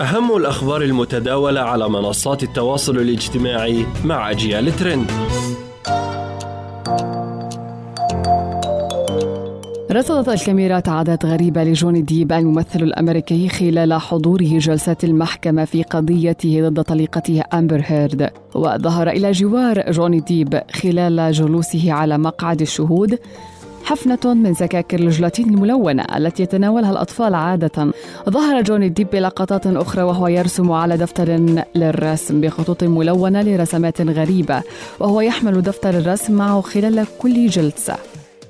أهم الأخبار المتداولة على منصات التواصل الاجتماعي مع أجيال ترند. رصدت الكاميرات عادات غريبة لجوني ديب الممثل الأمريكي خلال حضوره جلسات المحكمة في قضيته ضد طليقته أمبر هيرد. وظهر إلى جوار جوني ديب خلال جلوسه على مقعد الشهود حفنة من سكاكر الجلاتين الملونة التي يتناولها الأطفال عادة. ظهر جوني ديب بلقطات أخرى وهو يرسم على دفتر للرسم بخطوط ملونة لرسمات غريبة وهو يحمل دفتر الرسم معه خلال كل جلسة.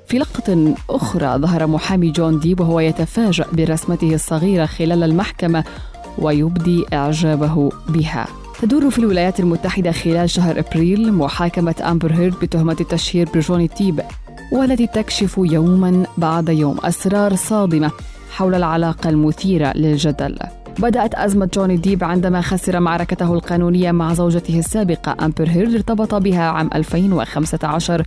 في لقطة أخرى ظهر محامي جون ديب وهو يتفاجأ برسمته الصغيرة خلال المحكمة ويبدي إعجابه بها. تدور في الولايات المتحدة خلال شهر أبريل محاكمة أمبر هيرد بتهمة التشهير بجوني ديب والتي تكشف يوما بعد يوم أسرار صادمة حول العلاقة المثيرة للجدل. بدأت أزمة جوني ديب عندما خسر معركته القانونية مع زوجته السابقة أمبر هيرد ارتبط بها عام 2015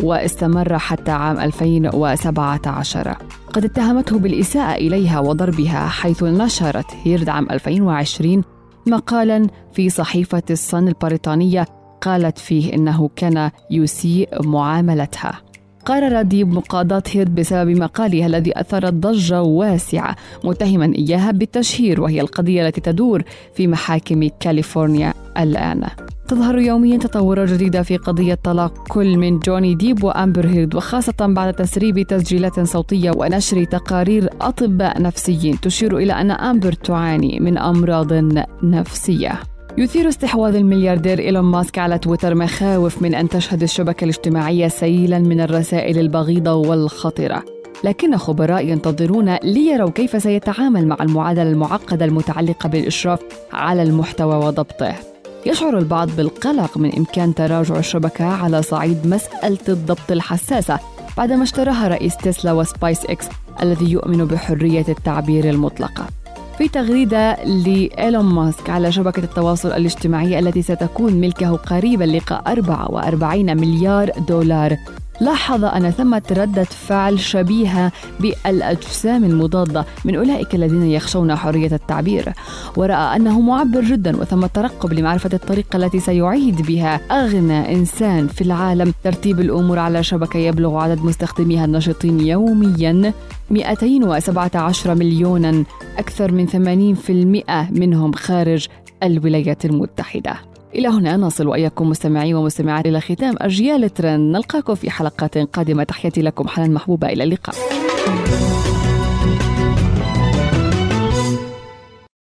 واستمر حتى عام 2017 قد اتهمته بالإساءة إليها وضربها حيث نشرت هيرد عام 2020 مقالا في صحيفة الصن البريطانية قالت فيه إنه كان يسيء معاملتها. قرر ديب مقاضاة هيرد بسبب مقالها الذي أثار ضجة واسعة متهما إياها بالتشهير وهي القضية التي تدور في محاكم كاليفورنيا الآن. تظهر يوميا تطورات جديدة في قضية طلاق كل من جوني ديب وأمبر هيرد وخاصة بعد تسريب تسجيلات صوتية ونشر تقارير أطباء نفسيين. تشير إلى أن أمبر تعاني من أمراض نفسية. يثير استحواذ الملياردير إيلون ماسك على تويتر مخاوف من أن تشهد الشبكة الاجتماعية سيلا من الرسائل البغيضة والخطرة لكن خبراء ينتظرون ليروا كيف سيتعامل مع المعادلة المعقدة المتعلقة بالإشراف على المحتوى وضبطه. يشعر البعض بالقلق من إمكان تراجع الشبكة على صعيد مسألة الضبط الحساسة بعدما اشتراها رئيس تسلا وسبايس إكس الذي يؤمن بحرية التعبير المطلقة. في تغريدة لإيلون ماسك على شبكة التواصل الاجتماعي التي ستكون ملكه قريبا لقاء 44 مليار دولار. لاحظ أن ثمة ردة فعل شبيهة بالأجسام المضادة من أولئك الذين يخشون حرية التعبير. ورأى أنه معبر جدا وثم ترقب لمعرفة الطريقة التي سيعيد بها أغنى إنسان في العالم. ترتيب الأمور على شبكة يبلغ عدد مستخدميها النشطين يوميا 217 مليونا أكثر من 80% منهم خارج الولايات المتحدة. إلى هنا نصل وإياكم مستمعي ومستمعات إلى ختام أجيال ترند نلقاكم في حلقات قادمة. تحياتي لكم. حنان محبوبة. إلى اللقاء.